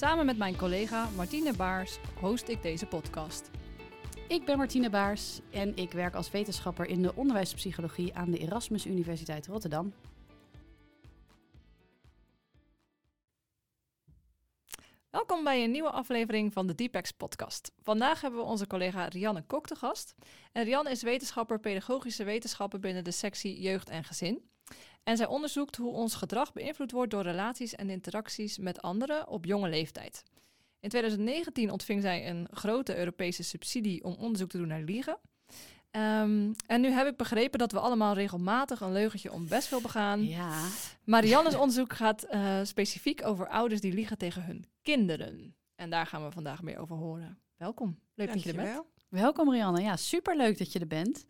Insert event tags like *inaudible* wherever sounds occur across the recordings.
Samen met mijn collega Martine Baars host ik deze podcast. Ik ben Martine Baars en ik werk als wetenschapper in de onderwijspsychologie aan de Erasmus Universiteit Rotterdam. Welkom bij een nieuwe aflevering van de Deepex podcast. Vandaag hebben we onze collega Rianne Kok te gast. En Rianne is wetenschapper pedagogische wetenschappen binnen de sectie jeugd en gezin. En zij onderzoekt hoe ons gedrag beïnvloed wordt door relaties en interacties met anderen op jonge leeftijd. In 2019 ontving zij een grote Europese subsidie om onderzoek te doen naar liegen. Um, en nu heb ik begrepen dat we allemaal regelmatig een leugentje om best wil begaan. Ja. Marianne's *laughs* onderzoek gaat uh, specifiek over ouders die liegen tegen hun kinderen. En daar gaan we vandaag meer over horen. Welkom. Leuk Dank dat je er bent. Welkom Rianne. Ja, superleuk dat je er bent.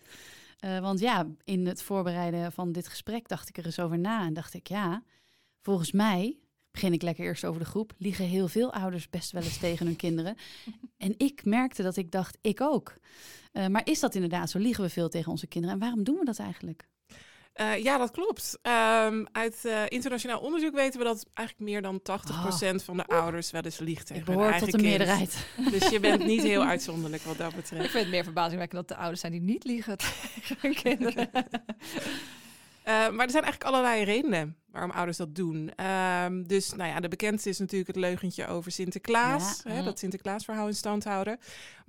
Uh, want ja, in het voorbereiden van dit gesprek dacht ik er eens over na. En dacht ik, ja, volgens mij, begin ik lekker eerst over de groep, liegen heel veel ouders best wel eens *laughs* tegen hun kinderen. En ik merkte dat ik dacht, ik ook. Uh, maar is dat inderdaad zo? Liegen we veel tegen onze kinderen? En waarom doen we dat eigenlijk? Uh, ja, dat klopt. Um, uit uh, internationaal onderzoek weten we dat eigenlijk meer dan 80% oh. van de ouders wel eens liegt tegen hun eigen tot de kind. meerderheid. Dus je bent niet heel *laughs* uitzonderlijk wat dat betreft. Ik vind het meer verbazingwekkend dat de ouders zijn die niet liegen *laughs* tegen hun kinderen. Uh, maar er zijn eigenlijk allerlei redenen waarom ouders dat doen. Um, dus nou ja, de bekendste is natuurlijk het leugentje over Sinterklaas. Ja, hè, dat Sinterklaasverhaal in stand houden.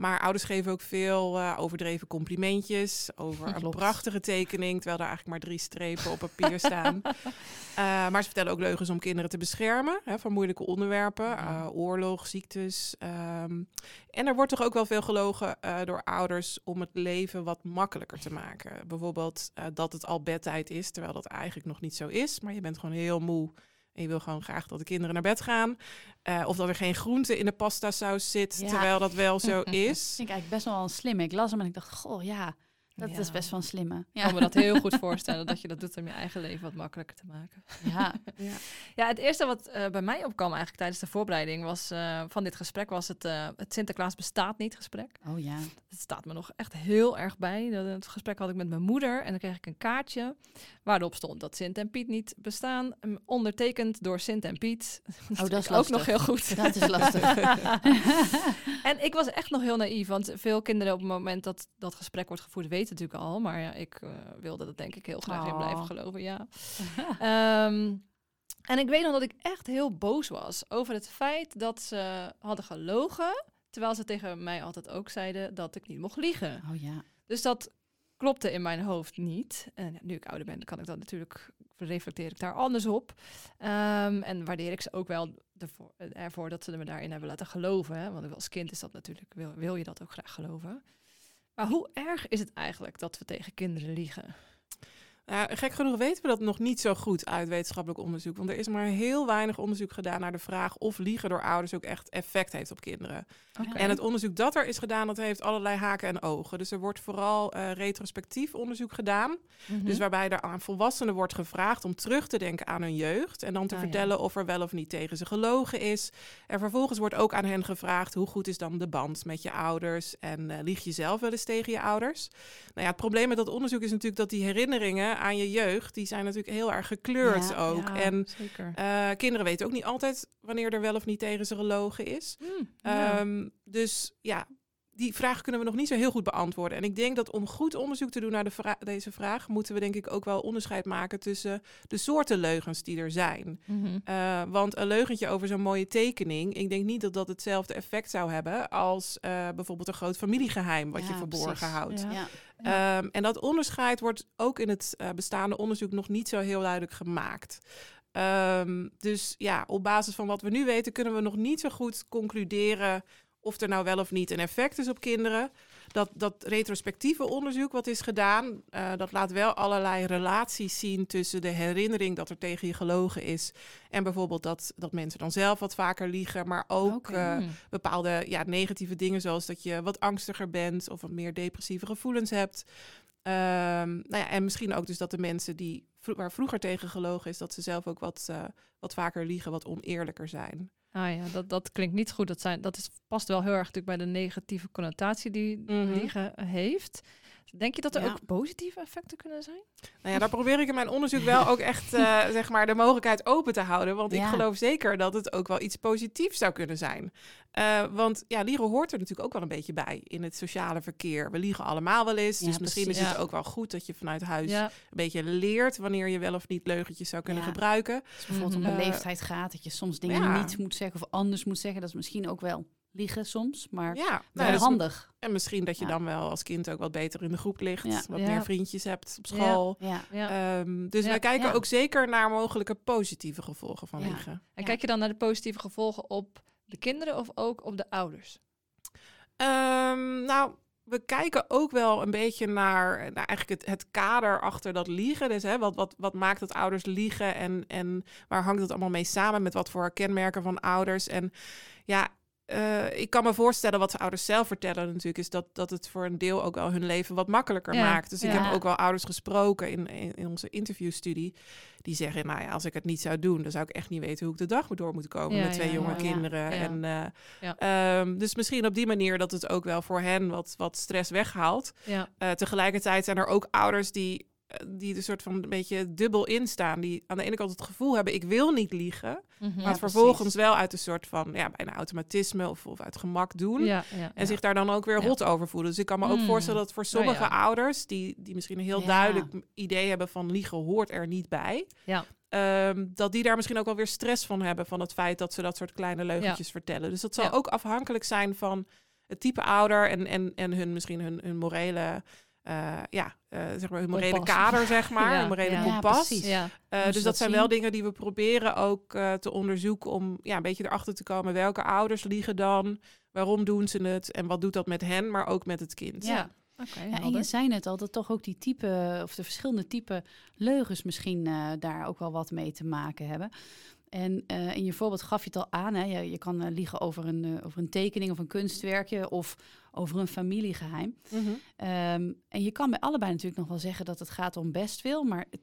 Maar ouders geven ook veel uh, overdreven complimentjes over *laughs* een prachtige tekening, terwijl er eigenlijk maar drie strepen op papier *laughs* staan. uh, maar ze vertellen ook leugens om kinderen te beschermen hè, van moeilijke onderwerpen, ja. oorlog, ziektes. Um, en er wordt toch ook wel veel gelogen door ouders om het leven wat makkelijker te maken. Bijvoorbeeld dat het al bedtijd is, terwijl dat eigenlijk nog niet zo is. Maar je bent gewoon heel moe en je wil gewoon graag dat de kinderen naar bed gaan. Uh, of dat er geen groente in de pasta saus zit, ja. terwijl dat wel zo *laughs* is. Dat vind ik eigenlijk best wel slim. Ik las hem en ik dacht, goh, ja, dat ja. is best wel een slimme. Ja. Ik kan me dat heel goed voorstellen, dat je dat doet om je eigen leven wat makkelijker te maken. Ja, *laughs* ja. ja het eerste wat uh, bij mij opkwam eigenlijk tijdens de voorbereiding was, uh, van dit gesprek was het, uh, het Sinterklaas bestaat niet gesprek. Oh ja. Het staat me nog echt heel erg bij. Dat, het gesprek had ik met mijn moeder en dan kreeg ik een kaartje waarop stond dat Sint en Piet niet bestaan. Ondertekend door Sint en Piet. *laughs* Dat oh, dat is ook lastig. nog heel goed. Dat is lastig. *laughs* en ik was echt nog heel naïef, want veel kinderen op het moment dat dat gesprek wordt gevoerd weten natuurlijk al. Maar ja, ik uh, wilde dat denk ik heel graag oh. in blijven geloven, ja. um, *laughs* en ik weet nog dat ik echt heel boos was over het feit dat ze hadden gelogen, terwijl ze tegen mij altijd ook zeiden dat ik niet mocht liegen. Oh ja. Dus dat klopte in mijn hoofd niet. En nu ik ouder ben, kan ik dat natuurlijk reflecteer ik daar anders op. Um, en waardeer ik ze ook wel ervoor, ervoor dat ze me daarin hebben laten geloven. Hè? Want als kind is dat natuurlijk, wil, wil je dat ook graag geloven. Maar hoe erg is het eigenlijk dat we tegen kinderen liegen? Nou, gek genoeg weten we dat nog niet zo goed uit wetenschappelijk onderzoek. Want er is maar heel weinig onderzoek gedaan naar de vraag of liegen door ouders ook echt effect heeft op kinderen. Okay. En het onderzoek dat er is gedaan, dat heeft allerlei haken en ogen. Dus er wordt vooral uh, retrospectief onderzoek gedaan. Mm -hmm. Dus waarbij er aan volwassenen wordt gevraagd om terug te denken aan hun jeugd. En dan te ah, vertellen ja. of er wel of niet tegen ze gelogen is. En vervolgens wordt ook aan hen gevraagd hoe goed is dan de band met je ouders. En uh, lieg je zelf wel eens tegen je ouders. Nou ja, het probleem met dat onderzoek is natuurlijk dat die herinneringen aan je jeugd, die zijn natuurlijk heel erg gekleurd ja, ook. Ja, en uh, kinderen weten ook niet altijd wanneer er wel of niet tegen ze gelogen is. Mm, ja. um, dus ja, die vraag kunnen we nog niet zo heel goed beantwoorden. En ik denk dat om goed onderzoek te doen naar de vra deze vraag, moeten we denk ik ook wel onderscheid maken tussen de soorten leugens die er zijn. Mm -hmm. uh, want een leugentje over zo'n mooie tekening, ik denk niet dat dat hetzelfde effect zou hebben als uh, bijvoorbeeld een groot familiegeheim wat ja, je verborgen precies. houdt. Ja. Ja. Um, en dat onderscheid wordt ook in het uh, bestaande onderzoek nog niet zo heel duidelijk gemaakt. Um, dus ja, op basis van wat we nu weten, kunnen we nog niet zo goed concluderen of er nou wel of niet een effect is op kinderen. Dat, dat retrospectieve onderzoek wat is gedaan, uh, dat laat wel allerlei relaties zien tussen de herinnering dat er tegen je gelogen is. En bijvoorbeeld dat, dat mensen dan zelf wat vaker liegen. Maar ook okay. uh, bepaalde ja, negatieve dingen zoals dat je wat angstiger bent of wat meer depressieve gevoelens hebt. Um, nou ja, en misschien ook dus dat de mensen die waar vroeger tegen gelogen is, dat ze zelf ook wat, uh, wat vaker liegen, wat oneerlijker zijn. Ah ja, dat, dat klinkt niet goed. Dat, zijn, dat is, past wel heel erg natuurlijk bij de negatieve connotatie die mm -hmm. heeft. Denk je dat er Ja. ook positieve effecten kunnen zijn? Nou ja, daar probeer ik in mijn onderzoek wel ook echt eh, *laughs* zeg maar de mogelijkheid open te houden. Want ik geloof zeker dat het ook wel iets positiefs zou kunnen zijn. Eh, want ja, liegen hoort er natuurlijk ook wel een beetje bij in het sociale verkeer. We liegen allemaal wel eens. Ja, dus misschien precies. is het Ja. ook wel goed dat je vanuit huis Ja, een beetje leert wanneer je wel of niet leugentjes zou kunnen Ja. gebruiken. Als het bijvoorbeeld om de Mhm. leeftijd gaat, dat je soms dingen ja. niet moet zeggen of anders moet zeggen. Dat is misschien ook wel liegen soms, maar Ja, nou, is- handig. en misschien dat je Ja. dan wel als kind ook wat beter in de groep ligt. Ja. Wat Ja. meer vriendjes hebt op school. Ja. ja. Ehm, dus Ja. wij kijken Ja. ook zeker naar mogelijke positieve gevolgen van Ja. liegen. En Ja. kijk je dan naar de positieve gevolgen op de kinderen of ook op de ouders? Ehm, nou, we kijken ook wel een beetje naar, naar eigenlijk het, het kader achter dat liegen. Dus hè, wat, wat, wat maakt dat ouders liegen en, en waar hangt het allemaal mee samen? Met wat voor kenmerken van ouders? En ja, eh, ik kan me voorstellen wat de ouders zelf vertellen natuurlijk... is dat, dat het voor een deel ook wel hun leven wat makkelijker Ja, maakt. Dus ik heb ook wel ouders gesproken in, in, in onze interviewstudie... die zeggen, nou ja, als ik het niet zou doen... dan zou ik echt niet weten hoe ik de dag door moet komen... Ja, met twee jonge kinderen. En, eh. Ehm, dus misschien op die manier dat het ook wel voor hen wat, wat stress weghaalt. Ja, Eh, tegelijkertijd zijn er ook ouders die, die er soort van een beetje dubbel in staan. Die aan de ene kant het gevoel hebben, ik wil niet liegen. Mhm. maar Ja, vervolgens precies. wel uit een soort van, ja, bijna automatisme of, of uit gemak doen. ja, ja, En zich daar dan ook weer rot over voelen. Dus ik kan me ook Mm. voorstellen dat voor sommige ja. ouders... Die, die misschien een heel duidelijk idee hebben van liegen hoort er niet bij... Ja. ehm, dat die daar misschien ook wel weer stress van hebben... van het feit dat ze dat soort kleine leugentjes vertellen. Dus dat zal ook afhankelijk zijn van het type ouder... en, en, en hun, misschien hun, hun morele... eh, ja, eh, zeg maar hun morele Kompas. kader, zeg *laughs* maar. Ja. morele kompas. ja. Eh, dus dat dat zijn zien. wel dingen die we proberen ook eh, te onderzoeken om ja, een beetje erachter te komen welke ouders liegen dan, waarom doen ze het en wat doet dat met hen, maar ook met het kind. ja. Oké, Ja, en je zei net al dat toch ook die type, of de verschillende type leugens misschien eh, daar ook wel wat mee te maken hebben. En eh, in je voorbeeld gaf je het al aan, hè? Je, je kan eh, liegen over een, eh, over een tekening of een kunstwerkje of over een familiegeheim. Mhm. Ehm, en je kan bij allebei natuurlijk nog wel zeggen dat het gaat om bestwil, maar het-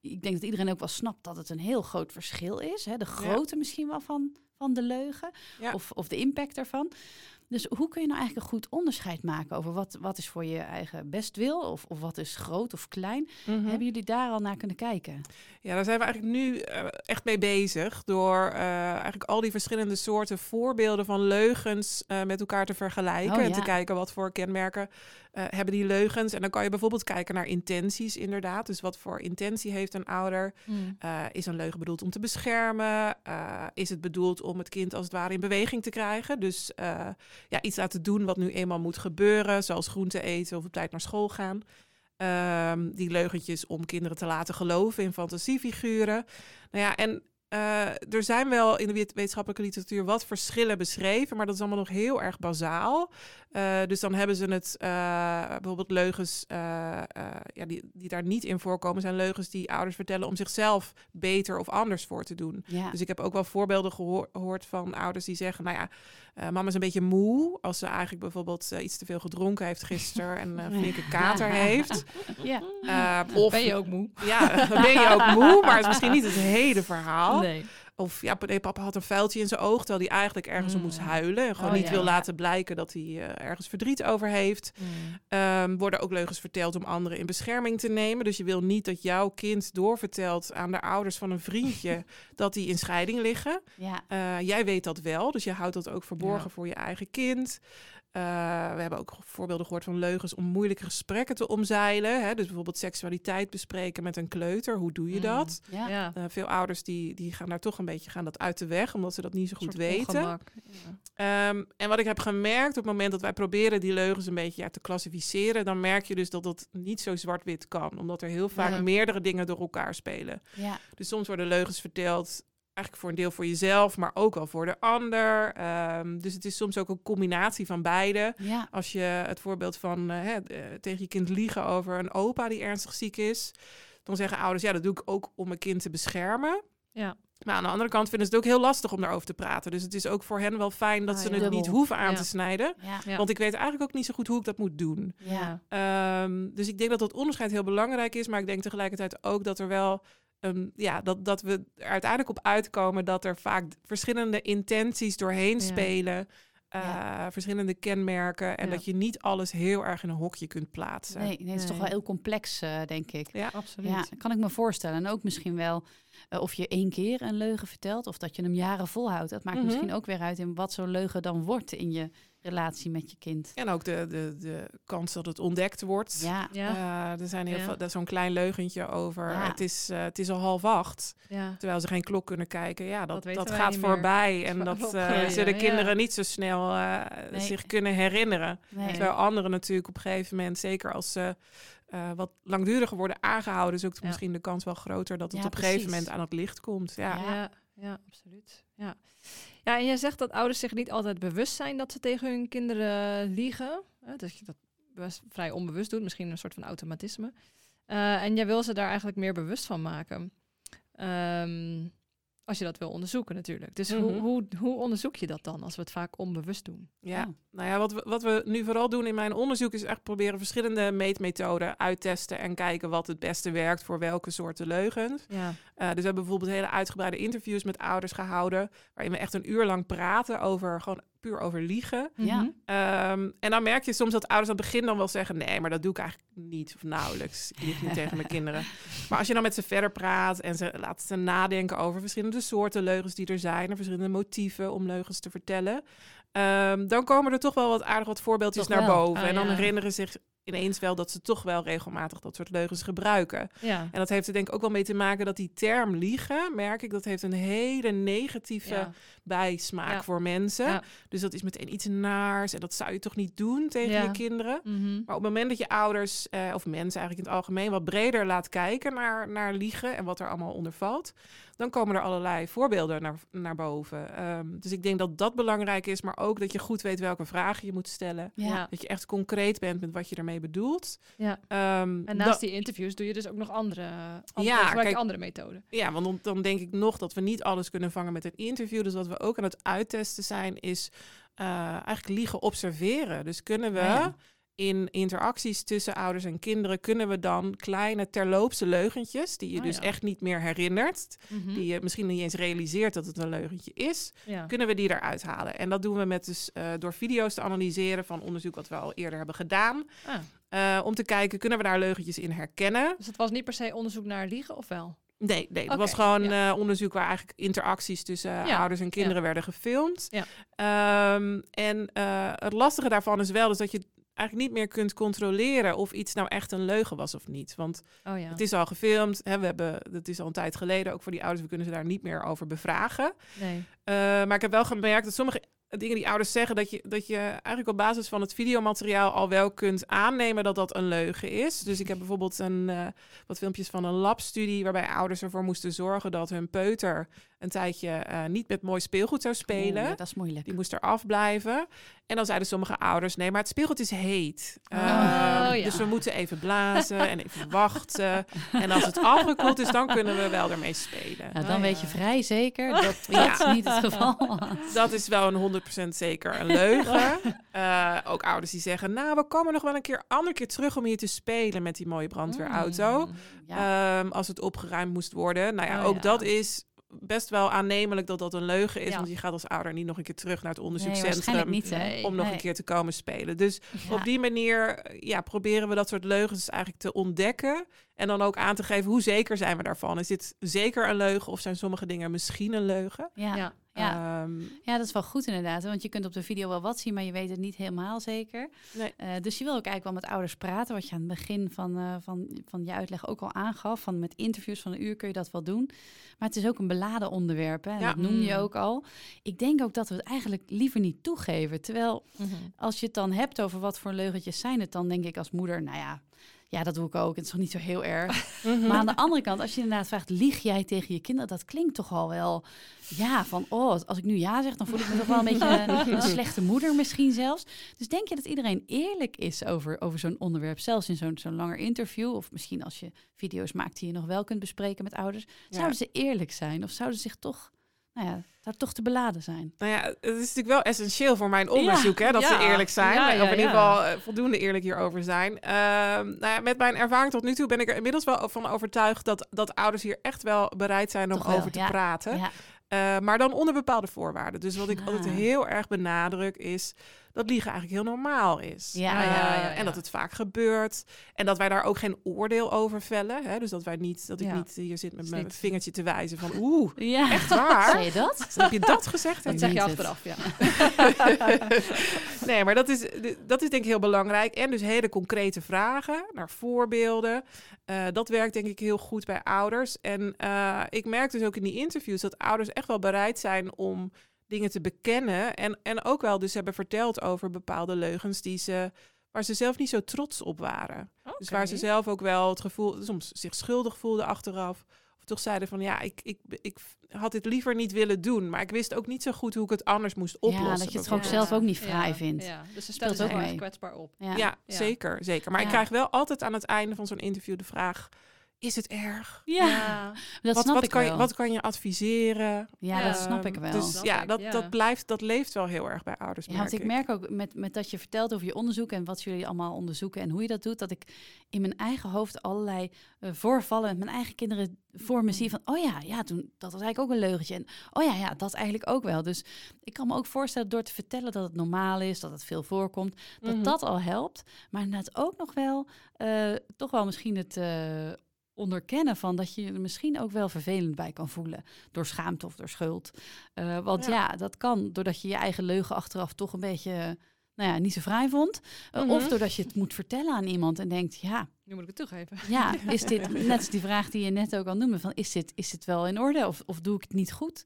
ik denk dat iedereen ook wel snapt dat het een heel groot verschil is. Hè? De grootte misschien wel van, van de leugen Ja. of, of de impact ervan. Dus hoe kun je nou eigenlijk een goed onderscheid maken over wat, wat is voor je eigen bestwil of, of wat is groot of klein? Mhm. Hebben jullie daar al naar kunnen kijken? Ja, daar zijn we eigenlijk nu eh, echt mee bezig. Door eh, eigenlijk al die verschillende soorten voorbeelden van leugens eh, met elkaar te vergelijken. Oh, En te kijken wat voor kenmerken hebben die leugens. En dan kan je bijvoorbeeld kijken naar intenties inderdaad. Dus wat voor intentie heeft een ouder? Mm. Eh, is een leugen bedoeld om te beschermen? Is het bedoeld om het kind als het ware in beweging te krijgen? Dus ja, iets laten doen wat nu eenmaal moet gebeuren, zoals groente eten of op tijd naar school gaan. Ehm, die leugentjes om kinderen te laten geloven in fantasiefiguren. Nou ja, en eh, er zijn wel in de wet- wetenschappelijke literatuur wat verschillen beschreven, maar dat is allemaal nog heel erg bazaal. Eh, dus dan hebben ze het, eh, bijvoorbeeld leugens eh, eh, ja, die, die daar niet in voorkomen, zijn leugens die ouders vertellen om zichzelf beter of anders voor te doen. Ja, Dus ik heb ook wel voorbeelden gehoor- gehoord van ouders die zeggen, nou ja, eh, mama is een beetje moe als ze eigenlijk bijvoorbeeld iets te veel gedronken heeft gisteren en een *laughs* flinke kater heeft. *laughs* ja. Eh, of Ben je ook moe? ja, dan *laughs* ben je ook moe, maar het is misschien niet het hele verhaal. Nee. Of ja, nee, papa had een vuiltje in zijn oog, terwijl hij eigenlijk ergens om Mm. moest huilen. En gewoon Oh, niet ja, wil laten blijken dat hij eh, ergens verdriet over heeft. Mm. Ehm, worden ook leugens verteld om anderen in bescherming te nemen. Dus je wil niet dat jouw kind doorvertelt aan de ouders van een vriendje *laughs* dat die in scheiding liggen. ja. Eh, jij weet dat wel, dus je houdt dat ook verborgen Ja. voor je eigen kind. Eh, we hebben ook voorbeelden gehoord van leugens om moeilijke gesprekken te omzeilen. Hè? Dus bijvoorbeeld seksualiteit bespreken met een kleuter. Hoe doe je Mm. dat? ja. Ja. Eh, veel ouders die, die gaan daar toch een beetje gaan dat uit de weg, omdat ze dat niet zo goed weten. Ja. Ehm, en wat ik heb gemerkt op het moment dat wij proberen die leugens een beetje ja, te klassificeren, dan merk je dus dat het niet zo zwart-wit kan, omdat er heel vaak Ja. meerdere dingen door elkaar spelen. ja. Dus soms worden leugens verteld eigenlijk voor een deel voor jezelf, maar ook wel voor de ander. Ehm, dus het is soms ook een combinatie van beide. Ja. Als je het voorbeeld van eh, hè, eh, tegen je kind liegen over een opa die ernstig ziek is, dan zeggen ouders, ja, dat doe ik ook om mijn kind te beschermen. Ja. Maar aan de andere kant vinden ze het ook heel lastig om daarover te praten. Dus het is ook voor hen wel fijn dat Ah, ze het niet hoeven aan Ja. te snijden. Ja. Want ik weet eigenlijk ook niet zo goed hoe ik dat moet doen. Ja. Ehm, dus ik denk dat dat onderscheid heel belangrijk is. Maar ik denk tegelijkertijd ook dat er wel. Ehm, ja, dat, dat we er uiteindelijk op uitkomen dat er vaak verschillende intenties doorheen Ja. spelen. eh, Verschillende kenmerken. En Ja. dat je niet alles heel erg in een hokje kunt plaatsen. Nee, nee, het is toch wel heel complex, eh, denk ik. Ja. Absoluut. Ja, kan ik me voorstellen. En ook misschien wel eh, of je één keer een leugen vertelt of dat je hem jaren volhoudt. Dat maakt Mhm. misschien ook weer uit in wat zo'n leugen dan wordt in je relatie met je kind. En ook de, de, de kans dat het ontdekt wordt. Ja, Ja. Eh, er zijn heel Ja. veel, dat is zo'n klein leugentje over. Ja. Het, is, eh, het is al half acht. ja. Terwijl ze geen klok kunnen kijken. Ja, dat, Dat dat, gaat meer. voorbij. *laughs* En Dat is eh, ja. kinderen niet zo snel eh, Nee. zich kunnen herinneren. nee. Terwijl anderen natuurlijk op een gegeven moment, zeker als ze eh, wat langduriger worden aangehouden, is ook Ja. misschien de kans wel groter dat het Ja, op een gegeven moment aan het licht komt. Ja. Ja. Ja, ja, absoluut. Ja. Ja, en jij zegt dat ouders zich niet altijd bewust zijn dat ze tegen hun kinderen liegen. Dat je dat vrij onbewust doet, misschien een soort van automatisme. Eh, en jij wil ze daar eigenlijk meer bewust van maken. Ehm, als je dat wil onderzoeken natuurlijk. Dus hoe, Mhm. hoe, hoe onderzoek je dat dan als we het vaak onbewust doen? Ja, nou ja, wat we, wat we nu vooral doen in mijn onderzoek is echt proberen verschillende meetmethoden uittesten en kijken wat het beste werkt voor welke soorten leugens. Ja, Eh, dus we hebben bijvoorbeeld hele uitgebreide interviews met ouders gehouden, waarin we echt een uur lang praten over gewoon puur over liegen. Ja. Mhm. Ehm, en dan merk je soms dat ouders aan het begin dan wel zeggen: nee, maar dat doe ik eigenlijk niet of nauwelijks. Ik lieg niet tegen mijn *laughs* kinderen. Maar als je dan met ze verder praat en ze laat ze nadenken over verschillende soorten leugens die er zijn, en verschillende motieven om leugens te vertellen, ehm, dan komen er toch wel wat aardig wat voorbeeldjes Toch naar wel. boven. Ah, en dan ja. herinneren zich ineens wel dat ze toch wel regelmatig dat soort leugens gebruiken. ja. En dat heeft er denk ik ook wel mee te maken dat die term liegen, merk ik, dat heeft een hele negatieve ja. bijsmaak Ja. voor mensen. Dus dat is meteen iets naars en dat zou je toch niet doen tegen je kinderen. Mhm. Maar op het moment dat je ouders, eh, of mensen eigenlijk in het algemeen, wat breder laat kijken naar, naar liegen en wat er allemaal onder valt, dan komen er allerlei voorbeelden naar, naar boven. Ehm, dus ik denk dat dat belangrijk is, maar ook dat je goed weet welke vragen je moet stellen. Ja. Dat je echt concreet bent met wat je ermee bedoelt. Ja. Ehm, En naast dat- die interviews doe je dus ook nog andere, andere, Ja, kijk- andere methoden. Ja, want dan, dan denk ik nog dat we niet alles kunnen vangen met een interview. Dus wat we ook aan het uittesten zijn, is eh, eigenlijk liegen observeren. Dus kunnen we ja. In interacties tussen ouders en kinderen, kunnen we dan kleine terloopse leugentjes, die je Oh, dus ja. echt niet meer herinnert, Mhm. die je misschien niet eens realiseert dat het een leugentje is, ja. kunnen we die eruit halen. En dat doen we met dus, eh, door video's te analyseren van onderzoek wat we al eerder hebben gedaan. Ah. eh, om te kijken, kunnen we daar leugentjes in herkennen? Dus het was niet per se onderzoek naar liegen, of wel? Nee, nee Oké, was gewoon ja. eh, onderzoek waar eigenlijk interacties tussen Ja, ouders en kinderen werden gefilmd. Ehm, en het lastige daarvan is wel dus dat je eigenlijk niet meer kunt controleren of iets nou echt een leugen was of niet. Want Oh ja. het is al gefilmd, hè, we hebben, dat is al een tijd geleden, ook voor die ouders, we kunnen ze daar niet meer over bevragen. Nee. Eh, maar ik heb wel gemerkt dat sommige dingen die ouders zeggen, dat je, dat je eigenlijk op basis van het videomateriaal al wel kunt aannemen dat dat een leugen is. Dus ik heb bijvoorbeeld een, eh, wat filmpjes van een labstudie waarbij ouders ervoor moesten zorgen dat hun peuter een tijdje eh, niet met mooi speelgoed zou spelen. Dat is moeilijk. Die moest er afblijven. En dan zeiden sommige ouders: nee, maar het speelgoed is heet. Oh, Ehm, ja. Dus we moeten even blazen en even wachten. En als het afgekoeld is, dan kunnen we wel ermee spelen. Nou, dan Oh, weet ja. je vrij zeker dat *laughs* Ja. dat niet het geval was. Dat is wel een 100% zeker een leugen. Eh, ook ouders die zeggen: Nou, we komen nog wel een keer ander keer terug om hier te spelen met die mooie brandweerauto. Mm. Ja. Ehm, als het opgeruimd moest worden. Nou ja, Oh, ook dat is best wel aannemelijk dat dat een leugen is. Ja. Want je gaat als ouder niet nog een keer terug naar het Nee, onderzoekscentrum. waarschijnlijk niet? Nee. om nog Nee. een keer te komen spelen. Dus Ja. op die manier ja, proberen we dat soort leugens eigenlijk te ontdekken. En dan ook aan te geven hoe zeker zijn we daarvan. Is dit zeker een leugen of zijn sommige dingen misschien een leugen? Ja. Ja. Ja. Ehm, ja, dat is wel goed inderdaad. Want je kunt op de video wel wat zien, maar je weet het niet helemaal zeker. Nee. Eh, dus je wil ook eigenlijk wel met ouders praten. Wat je aan het begin van, eh, van, van je uitleg ook al aangaf. Van met interviews van een uur kun je dat wel doen. Maar het is ook een beladen onderwerp. Hè? En Ja. Dat noem je Mm. ook al. Ik denk ook dat we het eigenlijk liever niet toegeven. Terwijl Mhm. als je het dan hebt over wat voor leugentjes zijn het, dan denk ik als moeder, nou ja, Ja, dat doe ik ook. Het is toch niet zo heel erg. *laughs* Maar aan de andere kant, als je inderdaad vraagt, lieg jij tegen je kinderen? Dat klinkt toch al wel, ja, van, oh, als ik nu ja zeg, dan voel ik me toch wel een beetje *laughs* een slechte moeder misschien zelfs. Dus denk je dat iedereen eerlijk is over, over zo'n onderwerp, zelfs in zo'n zo'n langer interview? Of misschien als je video's maakt die je nog wel kunt bespreken met ouders. Zouden ze eerlijk zijn? Of zouden ze zich toch, nou ja, het toch te beladen zijn? Nou ja, het is natuurlijk wel essentieel voor mijn onderzoek hè, dat Ja. ze eerlijk zijn. Ja, of in ieder geval eh, voldoende eerlijk hierover zijn. Ehm, nou ja, met mijn ervaring tot nu toe ben ik er inmiddels wel van overtuigd dat, dat ouders hier echt wel bereid zijn om wel, over te praten. Eh, maar dan onder bepaalde voorwaarden. Dus wat ik altijd heel erg benadruk is dat liegen eigenlijk heel normaal is. Ja, Eh, ja, ja, ja. En dat het vaak gebeurt. En dat wij daar ook geen oordeel over vellen. Hè? Dus dat wij niet, dat ik Ja. niet hier zit met Is mijn vingertje te wijzen van oeh, ja. echt waar? Zei je dat? Heb je dat gezegd? Dat zeg je achteraf, ja. *laughs* nee, maar dat is, dat is denk ik heel belangrijk. En dus hele concrete vragen naar voorbeelden. Eh, dat werkt denk ik heel goed bij ouders. En eh, ik merk dus ook in die interviews dat ouders echt wel bereid zijn om dingen te bekennen. En, en ook wel dus hebben verteld over bepaalde leugens die ze, waar ze zelf niet zo trots op waren. Dus waar ze zelf ook wel het gevoel, soms zich schuldig voelden achteraf. Of toch zeiden van ja, ik, ik, ik had dit liever niet willen doen. Maar ik wist ook niet zo goed hoe ik het anders moest oplossen. Ja, dat je het gewoon zelf ook niet fraai Ja, vindt. Ja, dus ze zich ook erg kwetsbaar op. Ja. Ja, Ja. zeker, zeker. Maar ik krijg wel altijd aan het einde van zo'n interview de vraag: is het erg? Ja, dat wat, snap wat ik kan wel. je, wat kan je adviseren? ja, dat snap ik wel. Dus ja, ik, dat, ja. dat blijft, dat leeft wel heel erg bij ouders. Ja, want ik merk ook met, met dat je vertelt over je onderzoek en wat jullie allemaal onderzoeken en hoe je dat doet, dat ik in mijn eigen hoofd allerlei eh, voorvallen met mijn eigen kinderen voor me zie van, oh ja, ja, toen, dat was eigenlijk ook een leugentje. En oh ja, ja, dat eigenlijk ook wel. Dus ik kan me ook voorstellen door te vertellen dat het normaal is, dat het veel voorkomt, dat Mhm. dat al helpt. Maar inderdaad ook nog wel, eh, toch wel misschien het eh, onderkennen van dat je je er misschien ook wel vervelend bij kan voelen. Door schaamte of door schuld. Eh, want Ja. ja. dat kan doordat je je eigen leugen achteraf toch een beetje, nou ja, niet zo vrij vond. Eh, Mhm. Of doordat je het moet vertellen aan iemand en denkt, ja, Nu moet ik het toegeven. ja, *laughs* is dit, net als die vraag die je net ook al noemde, van is dit, is dit wel in orde of, of doe ik het niet goed?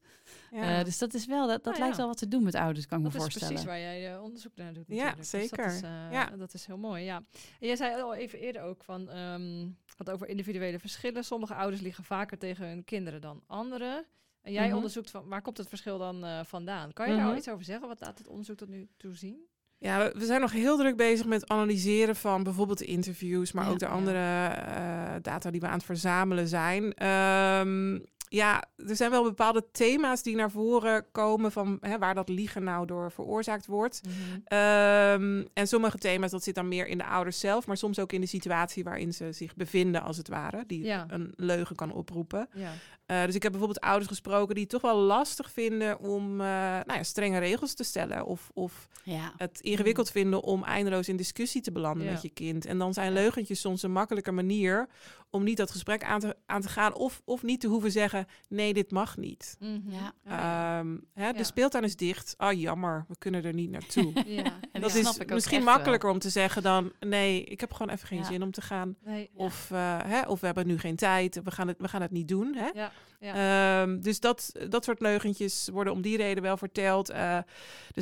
Ja. Eh, dus dat is wel, dat, dat Nou lijkt ja. wel wat te doen met ouders, kan ik Dat me is voorstellen. precies waar jij eh, onderzoek naar doet Ja, natuurlijk. Dus zeker. dat, is, eh, Ja. dat is heel mooi, ja. En jij zei al even eerder ook van, ehm had over individuele verschillen. Sommige ouders liegen vaker tegen hun kinderen dan anderen. En jij Mhm. onderzoekt van, waar komt het verschil dan eh, vandaan? Kan je daar Mhm. al iets over zeggen? Wat laat het onderzoek tot nu toe zien? Ja, we- zijn nog heel druk bezig met analyseren van bijvoorbeeld de interviews, maar Ja. ook de andere eh, data die we aan het verzamelen zijn. Ehm, ja, er zijn wel bepaalde thema's die naar voren komen van hè, waar dat liegen nou door veroorzaakt wordt. Ehm, en sommige thema's, dat zit dan meer in de ouders zelf, maar soms ook in de situatie waarin ze zich bevinden, als het ware, die Ja. een leugen kan oproepen. Ja. Eh, dus ik heb bijvoorbeeld ouders gesproken die het toch wel lastig vinden om eh, nou ja, strenge regels te stellen. Of, of Ja, het ingewikkeld vinden om eindeloos in discussie te belanden. Ja. met je kind. En dan zijn leugentjes soms een makkelijke manier om niet dat gesprek aan te, aan te gaan. Of, of niet te hoeven zeggen, nee, dit mag niet. Ja. Oh, ja. Ehm, hè, Ja. De speeltuin is dicht. Ah, jammer, we kunnen er niet naartoe. *laughs* ja. En dat ja. is misschien wel. makkelijker om te zeggen dan... nee, ik heb gewoon even geen Ja. zin om te gaan. Nee. Of, eh, hè, of we hebben nu geen tijd, we gaan het, we gaan het niet doen. Hè? Ja. Ja. Ehm, dus dat, dat soort leugentjes worden om die reden wel verteld. Eh, er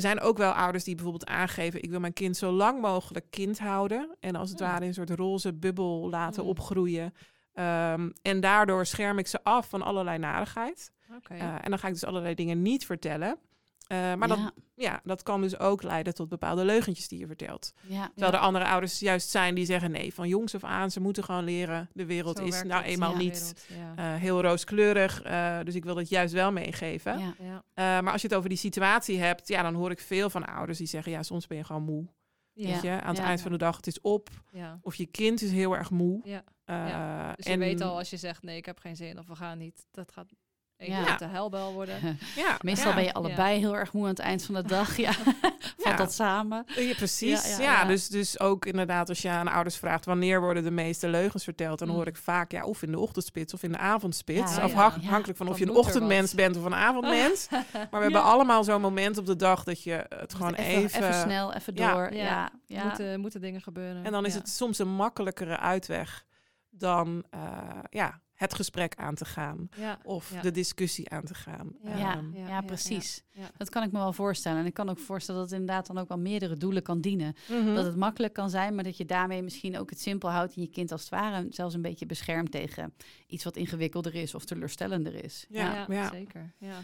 zijn ook wel ouders die bijvoorbeeld aangeven... ik wil mijn kind zo lang mogelijk kind houden. En als het Hmm. ware in een soort roze bubbel laten Hmm. opgroeien. Ehm, en daardoor scherm ik ze af van allerlei narigheid. Oké. Eh, en dan ga ik dus allerlei dingen niet vertellen. Eh, maar ja, dat, ja, dat kan dus ook leiden tot bepaalde leugentjes die je vertelt. ja. Terwijl er andere ouders juist zijn die zeggen... nee, van jongs af aan, ze moeten gewoon leren. De wereld Zo is nou het. eenmaal Ja. niet Wereld, ja. eh, heel rooskleurig. eh, dus ik wil dat juist wel meegeven. ja. ja. Eh, maar als je het over die situatie hebt, ja, dan hoor ik veel van ouders die zeggen: ja, soms ben je gewoon moe. Ja. Weet je, aan het Ja. eind van de dag, het is op. Ja. Of je kind is heel erg moe. Ja. Eh, Ja. Dus je en, weet al als je zegt nee, ik heb geen zin of we gaan niet. Dat gaat een Ja. grote helbel worden. *laughs* Ja, Meestal ja, ben je allebei heel erg moe aan het eind van de dag. Ja, *laughs* *laughs* valt Ja. dat samen. Ja, precies. Ja, Ja, ja, ja. Dus, dus ook inderdaad, als je aan ouders vraagt wanneer worden de meeste leugens verteld, dan Mm. hoor ik vaak ja, of in de ochtendspits of in de avondspits. Ja, ja. Afhankelijk van of je een ochtendmens bent of een avondmens. Maar we hebben allemaal zo'n moment op de dag dat je het gewoon even, even. even snel, even Ja. door. Ja. Ja, ja. Moeten, moeten dingen gebeuren. En dan is Ja. het soms een makkelijkere uitweg dan, eh, ja, het gesprek aan te gaan. Ja. Of Ja. de discussie aan te gaan. Ja. Ja, Ehm, ja, ja, precies. ja, ja. Dat kan ik me wel voorstellen. En ik kan ook voorstellen dat het inderdaad dan ook wel meerdere doelen kan dienen. mhm. Dat het makkelijk kan zijn, maar dat je daarmee misschien ook het simpel houdt en je kind als het ware zelfs een beetje beschermt tegen iets wat ingewikkelder is of teleurstellender is. Ja. ja. zeker. Ja.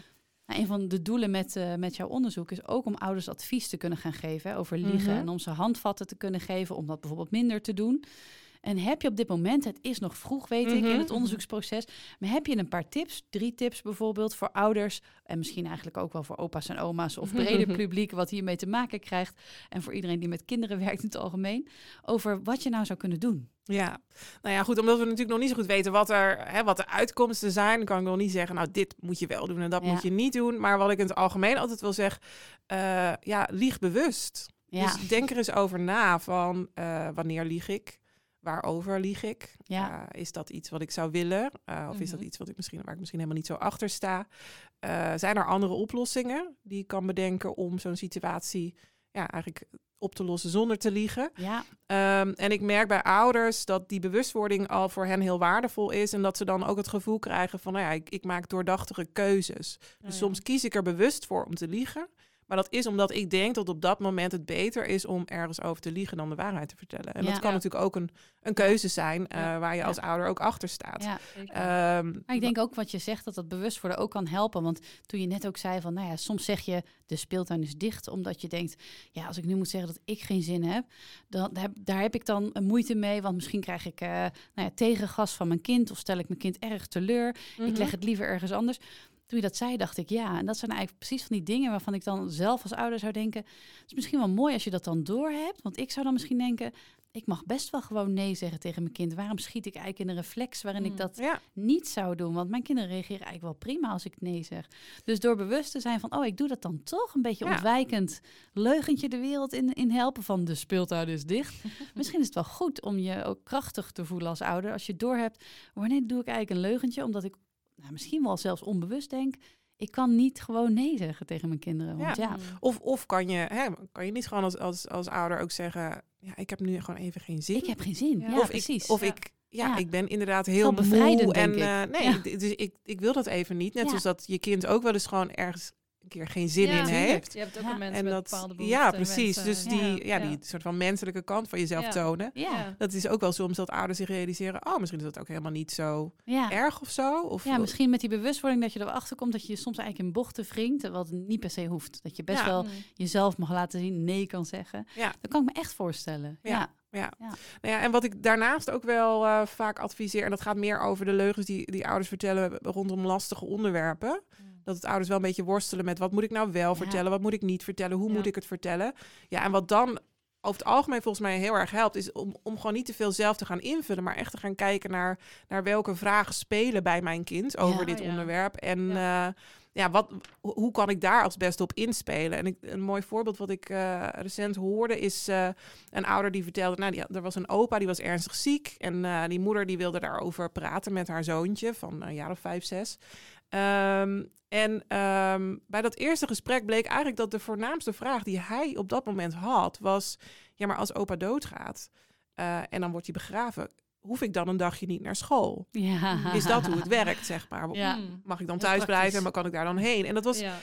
Nou, een van de doelen met, eh, met jouw onderzoek is ook om ouders advies te kunnen gaan geven hè, over liegen. Mhm. En om ze handvatten te kunnen geven om dat bijvoorbeeld minder te doen. En heb je op dit moment, het is nog vroeg weet ik in Mhm. het onderzoeksproces, maar heb je een paar tips, drie tips bijvoorbeeld voor ouders en misschien eigenlijk ook wel voor opa's en oma's of breder *laughs* publiek wat hiermee te maken krijgt en voor iedereen die met kinderen werkt in het algemeen, over wat je nou zou kunnen doen. Ja, nou ja, goed, omdat we natuurlijk nog niet zo goed weten wat, er, hè, wat de uitkomsten zijn, kan ik nog niet zeggen, nou, dit moet je wel doen en dat Ja. moet je niet doen. Maar wat ik in het algemeen altijd wil zeggen, eh, ja, lieg bewust. Ja, Dus denk er eens over na van eh, wanneer lieg ik? Waarover lieg ik? Ja. Eh, is dat iets wat ik zou willen? Eh, of is dat Mhm. iets wat ik misschien, waar ik misschien helemaal niet zo achter sta? Eh, zijn er andere oplossingen die ik kan bedenken om zo'n situatie ja, eigenlijk op te lossen zonder te liegen? ja, Ehm, en ik merk bij ouders dat die bewustwording al voor hen heel waardevol is. En dat ze dan ook het gevoel krijgen van, nou ja, ik, ik maak doordachtige keuzes. Dus Oh ja. soms kies ik er bewust voor om te liegen. Maar dat is omdat ik denk dat op dat moment het beter is om ergens over te liegen dan de waarheid te vertellen. En Ja. dat kan Ja. natuurlijk ook een, een keuze zijn eh, waar je als ouder ook achter staat. Maar ik denk ook wat je zegt, dat dat bewust worden ook kan helpen. Want toen je net ook zei van, nou ja, soms zeg je de speeltuin is dicht, omdat je denkt, ja, als ik nu moet zeggen dat ik geen zin heb, dan heb, daar heb ik dan een moeite mee, want misschien krijg ik eh nou ja, tegengas van mijn kind of stel ik mijn kind erg teleur. Ik mhm. leg het liever ergens anders. Toen je dat zei, dacht ik ja. En dat zijn eigenlijk precies van die dingen waarvan ik dan zelf als ouder zou denken, het is misschien wel mooi als je dat dan doorhebt. Want ik zou dan misschien denken, ik mag best wel gewoon nee zeggen tegen mijn kind. Waarom schiet ik eigenlijk in een reflex waarin ik Mm. dat Ja, niet zou doen. Want mijn kinderen reageren eigenlijk wel prima als ik nee zeg. Dus door bewust te zijn van, oh, ik doe dat dan toch een beetje Ja. ontwijkend. Leugentje de wereld in, in helpen van de speeltuin is dicht. *laughs* Misschien is het wel goed om je ook krachtig te voelen als ouder. Als je doorhebt, wanneer doe ik eigenlijk een leugentje? Omdat ik nou, misschien wel zelfs onbewust denk, ik kan niet gewoon nee zeggen tegen mijn kinderen. Want ja, Mm. Of, of kan, je, hè, kan je niet gewoon als, als, als ouder ook zeggen, ja, ik heb nu gewoon even geen zin. ik heb geen zin. Ja. Ja, of precies. Ik, of Ja. ik, ja, Ja. ik ben inderdaad heel bevrijdend, moe. En denk ik. eh, nee, Ja. dus ik, ik wil dat even niet. Net Ja. zoals dat je kind ook wel eens gewoon ergens een keer geen zin Ja, in heeft. Je hebt ook Ja. mensen En met dat, bepaalde behoeften. ja, precies. Dus die, ja, ja. die soort van menselijke kant van jezelf Ja. tonen. ja, Ja. Dat is ook wel soms dat ouders zich realiseren, oh, misschien is dat ook helemaal niet zo ja. erg of zo. Of, Ja, misschien met die bewustwording dat je erachter komt dat je soms eigenlijk in bochten wringt, wat niet per se hoeft. Dat je best Ja. wel Mm. jezelf mag laten zien, nee kan zeggen. Ja. Dat kan ik me echt voorstellen. Ja. Ja. Nou ja, en wat ik daarnaast ook wel eh, vaak adviseer, en dat gaat meer over de leugens die, die ouders vertellen rondom lastige onderwerpen. Dat het ouders wel een beetje worstelen met wat moet ik nou wel Ja. vertellen, wat moet ik niet vertellen, hoe Ja. moet ik het vertellen. Ja, en wat dan over het algemeen volgens mij heel erg helpt, is om, om gewoon niet te veel zelf te gaan invullen, maar echt te gaan kijken naar, naar welke vragen spelen bij mijn kind over Ja. dit Oh ja. onderwerp. En ja. ja, wat, ho- hoe kan ik daar als beste op inspelen? En ik, een mooi voorbeeld wat ik eh, recent hoorde is eh, een ouder die vertelde, nou, die, er was een opa die was ernstig ziek en eh, die moeder die wilde daarover praten met haar zoontje van een jaar of vijf, zes. Ehm, en ehm, bij dat eerste gesprek bleek eigenlijk dat de voornaamste vraag die hij op dat moment had, was: ja, maar als opa doodgaat eh, en dan wordt hij begraven, hoef ik dan een dagje niet naar school? Ja. Is dat hoe het werkt, zeg maar? Ja. Mag ik dan thuis blijven en waar kan ik daar dan heen? En dat was, Ja.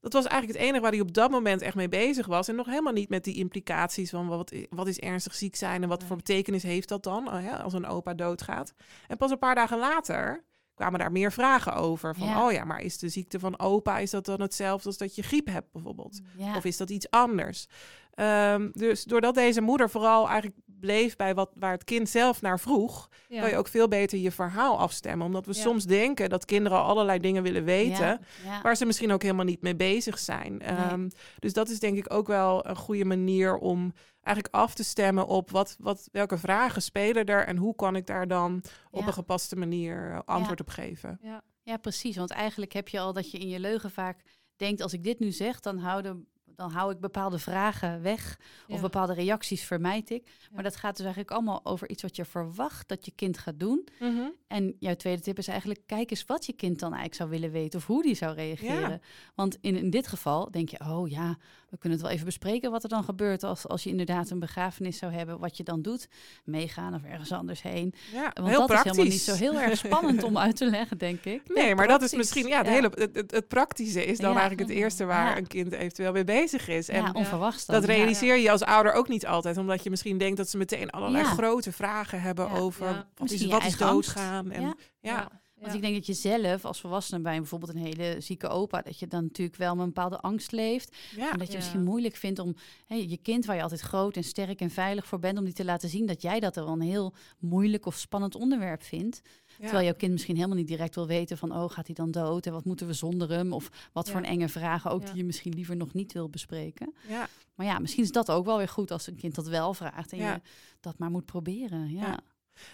dat was eigenlijk het enige waar hij op dat moment echt mee bezig was. En nog helemaal niet met die implicaties van wat, wat is ernstig ziek zijn en wat voor betekenis heeft dat dan eh, hè, als een opa doodgaat. En pas een paar dagen later kwamen daar meer vragen over. Van, Ja. oh ja, maar is de ziekte van opa, is dat dan hetzelfde als dat je griep hebt bijvoorbeeld? Ja. Of is dat iets anders? Ehm, dus doordat deze moeder vooral eigenlijk bleef bij wat, waar het kind zelf naar vroeg, Ja. kan je ook veel beter je verhaal afstemmen. Omdat we Ja. soms denken dat kinderen al allerlei dingen willen weten, Ja. Waar ze misschien ook helemaal niet mee bezig zijn. Ehm, dus dat is denk ik ook wel een goede manier om eigenlijk af te stemmen op wat, wat, welke vragen spelen er en hoe kan ik daar dan op Ja. een gepaste manier eh, antwoord op geven. Ja, precies. Want eigenlijk heb je al dat je in je leugen vaak denkt, als ik dit nu zeg, dan houden, dan hou ik bepaalde vragen weg of Ja. bepaalde reacties vermijd ik. Maar Ja. dat gaat dus eigenlijk allemaal over iets wat je verwacht dat je kind gaat doen. Mhm. En jouw tweede tip is eigenlijk, kijk eens wat je kind dan eigenlijk zou willen weten of hoe die zou reageren. Ja. Want in, in dit geval denk je, oh ja, we kunnen het wel even bespreken wat er dan gebeurt als, als je inderdaad een begrafenis zou hebben, wat je dan doet. Meegaan of ergens anders heen. Ja, Want heel dat praktisch. is helemaal niet zo heel erg spannend om *laughs* uit te leggen, denk ik. Nee, maar dat is misschien, ja, het, hele, het, het, het praktische is dan eigenlijk het eerste waar een kind eventueel mee bezig is. En ja, onverwachts dan. dat realiseer je als ouder ook niet altijd, omdat je misschien denkt dat ze meteen allerlei Ja. grote vragen hebben Ja. over Ja. wat is, wat is doodgaan. En, Ja. ja. Want ik denk dat je zelf als volwassene bij bijvoorbeeld een hele zieke opa, dat je dan natuurlijk wel met een bepaalde angst leeft. Ja. En dat je Ja. misschien moeilijk vindt om hè, je kind, waar je altijd groot en sterk en veilig voor bent, om die te laten zien dat jij dat er wel een heel moeilijk of spannend onderwerp vindt. Terwijl jouw kind misschien helemaal niet direct wil weten van, oh, gaat hij dan dood en wat moeten we zonder hem? Of wat voor een enge vragen ook die je misschien liever nog niet wil bespreken. Ja. Maar ja, misschien is dat ook wel weer goed als een kind dat wel vraagt en je dat maar moet proberen. Ja. Ja.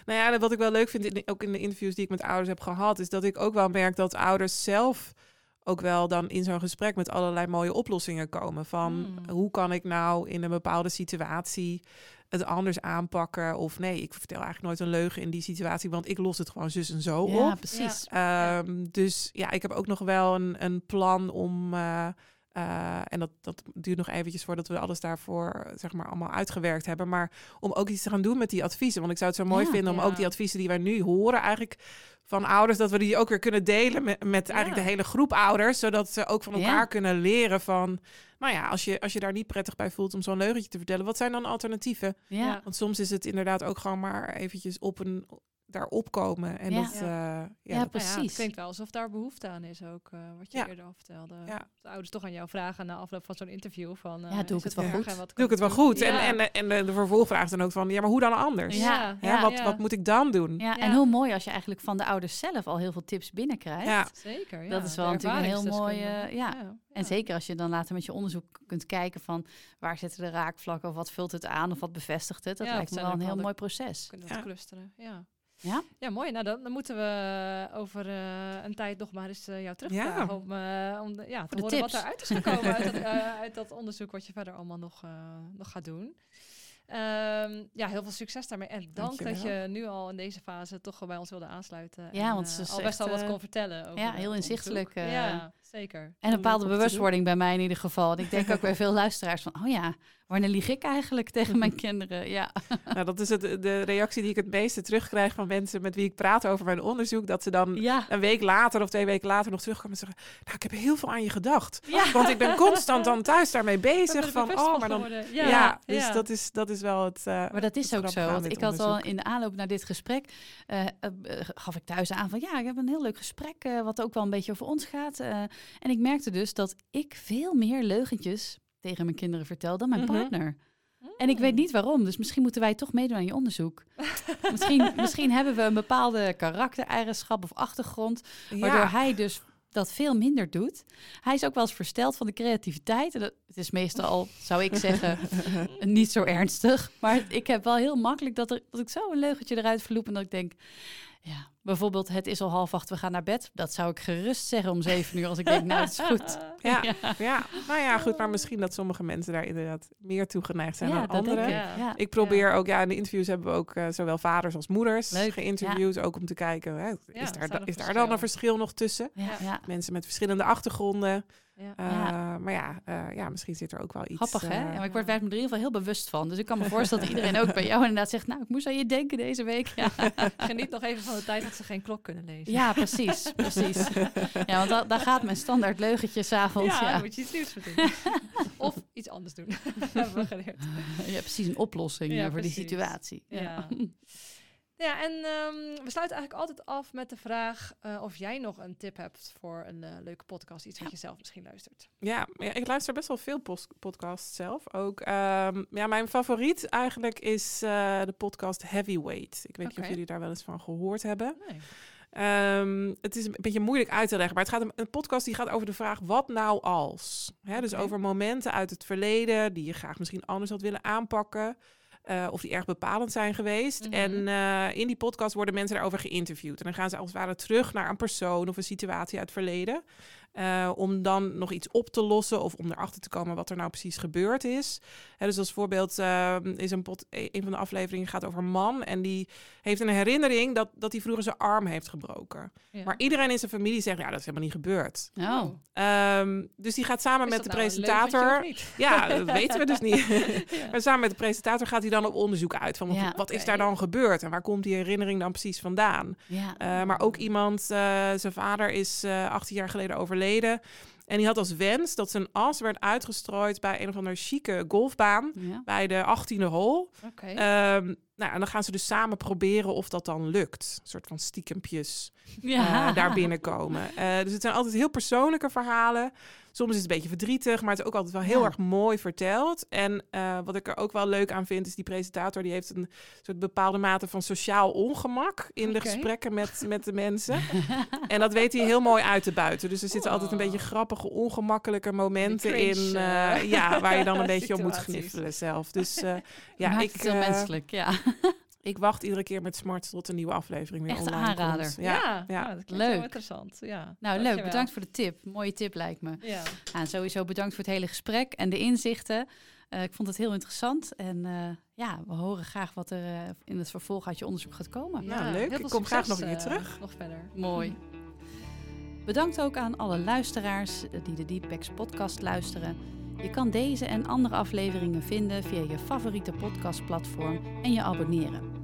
Nou ja, wat ik wel leuk vind, in, ook in de interviews die ik met ouders heb gehad, is dat ik ook wel merk dat ouders zelf ook wel dan in zo'n gesprek met allerlei mooie oplossingen komen. Van Hmm. hoe kan ik nou in een bepaalde situatie het anders aanpakken? Of nee, ik vertel eigenlijk nooit een leugen in die situatie, want ik los het gewoon zus en zo Ja, op. precies. Ja. Ehm, Dus ja, ik heb ook nog wel een, een plan om. eh, eh, en dat, dat duurt nog eventjes voordat we alles daarvoor zeg maar allemaal uitgewerkt hebben. Maar om ook iets te gaan doen met die adviezen. Want ik zou het zo mooi Ja. vinden om Ja. ook die adviezen die wij nu horen, eigenlijk van ouders, dat we die ook weer kunnen delen met, met eigenlijk Ja. de hele groep ouders. Zodat ze ook van elkaar kunnen leren van. Nou ja, als je, als je daar niet prettig bij voelt om zo'n leugentje te vertellen, wat zijn dan alternatieven? Want soms is het inderdaad ook gewoon maar eventjes op een daarop komen. En Ja. dat, eh, ja, Ja, dat- precies. Ja, het klinkt wel alsof daar behoefte aan is ook, eh, wat je Ja. eerder al vertelde. Ja. De ouders toch aan jou vragen na afloop van zo'n interview van... eh, Ja, doe ik het wel goed? wat doe ik het wel goed. Ja. En, en, en de, de vervolgvraag is dan ook van, ja, maar hoe dan anders? Ja. Wat, ja. wat moet ik dan doen? Ja, Ja. en hoe mooi als je eigenlijk van de ouders zelf al heel veel tips binnenkrijgt. Ja. Zeker, ja. Dat is wel natuurlijk een heel mooi, eh, ja. En zeker als je dan later met je onderzoek kunt kijken van waar zitten de raakvlakken of wat vult het aan of wat bevestigt het. Dat Ja, lijkt me wel een heel mooi proces. Kunnen we het Ja. clusteren, ja. Ja? Ja, mooi. Nou, dan, dan moeten we over eh, een tijd nog maar eens eh, jou terugvragen Ja. om, eh, om de, ja, te de horen wat tips. eruit is gekomen uit, dat, *laughs* eh, uit dat onderzoek wat je verder allemaal nog, eh, nog gaat doen. Ehm, ja, heel veel succes daarmee. En dank dat je nu al in deze fase toch bij ons wilde aansluiten. Ja, en, want eh, is al best echt, wel wat eh, kon vertellen. Over ja, heel inzichtelijk, eh, ja, zeker. En een bepaalde bewustwording bij mij in ieder geval. En ik denk ook bij veel luisteraars van, oh ja, wanneer lieg ik eigenlijk tegen mijn kinderen? Ja, *laughs* Nou, dat is het, de reactie die ik het meeste terugkrijg van mensen met wie ik praat over mijn onderzoek. Dat ze dan ja. een week later of twee weken later nog terugkomen en zeggen... Nou, ik heb heel veel aan je gedacht. Ja. Want ik ben constant dan thuis daarmee bezig. Van, oh, maar dan... Ja, Ja, dus ja. Dat, is, dat is wel het... eh, Maar dat is ook zo. Want ik had al in de aanloop naar dit gesprek, eh, eh, gaf ik thuis aan van ja, ik heb een heel leuk gesprek, eh, wat ook wel een beetje over ons gaat. En ik merkte dus dat ik veel meer leugentjes tegen mijn kinderen vertel dan mijn Mhm. partner. En ik weet niet waarom, dus misschien moeten wij toch meedoen aan je onderzoek. *laughs* misschien, misschien hebben we een bepaalde karaktereigenschap of achtergrond, waardoor ja. hij dus dat veel minder doet. Hij is ook wel eens versteld van de creativiteit. En dat, het is meestal, zou ik zeggen, *laughs* niet zo ernstig. Maar ik heb wel heel makkelijk dat, er, dat ik zo een leugentje eruit verloep en dat ik denk... Ja, bijvoorbeeld het is al half acht, we gaan naar bed. Dat zou ik gerust zeggen om zeven uur als ik denk, nou, het is goed. *laughs* Ja, ja. nou ja, goed. Maar misschien dat sommige mensen daar inderdaad meer toe geneigd zijn ja, dan dat denk anderen. ik. Ja. Ik probeer ook, ja, in de interviews hebben we ook eh, zowel vaders als moeders Leuk, geïnterviewd. Ook om te kijken, hè, Ja, is, daar, da- is daar dan een verschil nog tussen? Ja, ja. Mensen met verschillende achtergronden. Ja. Eh, Ja. Maar ja, eh, ja, misschien zit er ook wel iets... Grappig, hè? eh, Ja, maar ik word daar me er in ieder geval heel bewust van. Dus ik kan me voorstellen dat iedereen ook bij *laughs* jou inderdaad zegt... nou, ik moest aan je denken deze week. Ja, *laughs* Geniet nog even van de tijd dat ze geen klok kunnen lezen. ja precies, precies. *laughs* Ja, want da- daar gaat mijn standaard leugentje s'avonds. ja, Ja, dan moet je iets nieuws verzinnen. of iets anders doen. hebben we geleerd. ja. precies een oplossing Ja, voor die situatie. Ja. Ja, en ehm, we sluiten eigenlijk altijd af met de vraag eh, of jij nog een tip hebt voor een eh, leuke podcast. Iets wat je zelf misschien luistert. Ja, ja, ik luister best wel veel podcasts zelf ook. Ehm, ja, mijn favoriet eigenlijk is eh, de podcast Heavyweight. Ik weet niet of jullie daar wel eens van gehoord hebben. Nee. Ehm, het is een beetje moeilijk uit te leggen, maar het gaat om een podcast die gaat over de vraag wat nou als. Hè, dus over momenten uit het verleden die je graag misschien anders had willen aanpakken. Eh, of die erg bepalend zijn geweest. Mhm. En eh, in die podcast worden mensen daarover geïnterviewd. En dan gaan ze als het ware terug naar een persoon of een situatie uit het verleden. Uh, om dan nog iets op te lossen of om erachter te komen wat er nou precies gebeurd is. Hè, dus als voorbeeld uh, is een, pot, een van de afleveringen gaat over een man en die heeft een herinnering dat, dat hij vroeger zijn arm heeft gebroken. Ja. Maar iedereen in zijn familie zegt, ja, dat is helemaal niet gebeurd. Oh. Um, dus die gaat samen is met de nou presentator. Ja, *laughs* dat weten we dus niet. ja. Maar samen met de presentator gaat hij dan op onderzoek uit van ja, wat is daar dan gebeurd en waar komt die herinnering dan precies vandaan. Uh, maar ook iemand, zijn vader is uh, 18 jaar geleden overleden. En die had als wens dat zijn as werd uitgestrooid bij een of andere chique golfbaan. Ja. Bij de 18e hole. Um, nou, en dan gaan ze dus samen proberen of dat dan lukt. Een soort van stiekempjes *laughs* Ja. uh, daar binnenkomen. Uh, dus het zijn altijd heel persoonlijke verhalen. Soms is het een beetje verdrietig, maar het is ook altijd wel heel Ja. erg mooi verteld. En uh, wat ik er ook wel leuk aan vind, is die presentator die heeft een soort bepaalde mate van sociaal ongemak in de gesprekken met, met de mensen. *laughs* en dat weet hij heel mooi uit te buiten. Dus er zitten altijd een Oh. beetje grappige, ongemakkelijke momenten in. eh, uh, ja, waar je dan een *laughs* beetje op moet gniffelen zelf. Dus uh, ja, Maakt ik, het heel menselijk, ja. *laughs* ik wacht iedere keer met smart tot een nieuwe aflevering weer Echt online aanrader. komt. Ja, Ja, ja. ja. dat heel Leuk. interessant. Ja. Nou, leuk. Bedankt voor de tip. Mooie tip lijkt me. Ja. En sowieso bedankt voor het hele gesprek en de inzichten. Eh, ik vond het heel interessant. En eh, ja, we horen graag wat er eh, in het vervolg uit je onderzoek gaat komen. Nou, Ja, leuk. Ik kom graag nog een keer eh, terug. Nog verder. *laughs* Mooi. Bedankt ook aan alle luisteraars die de Deepbacks podcast luisteren. Je kan deze en andere afleveringen vinden via je favoriete podcastplatform en je abonneren.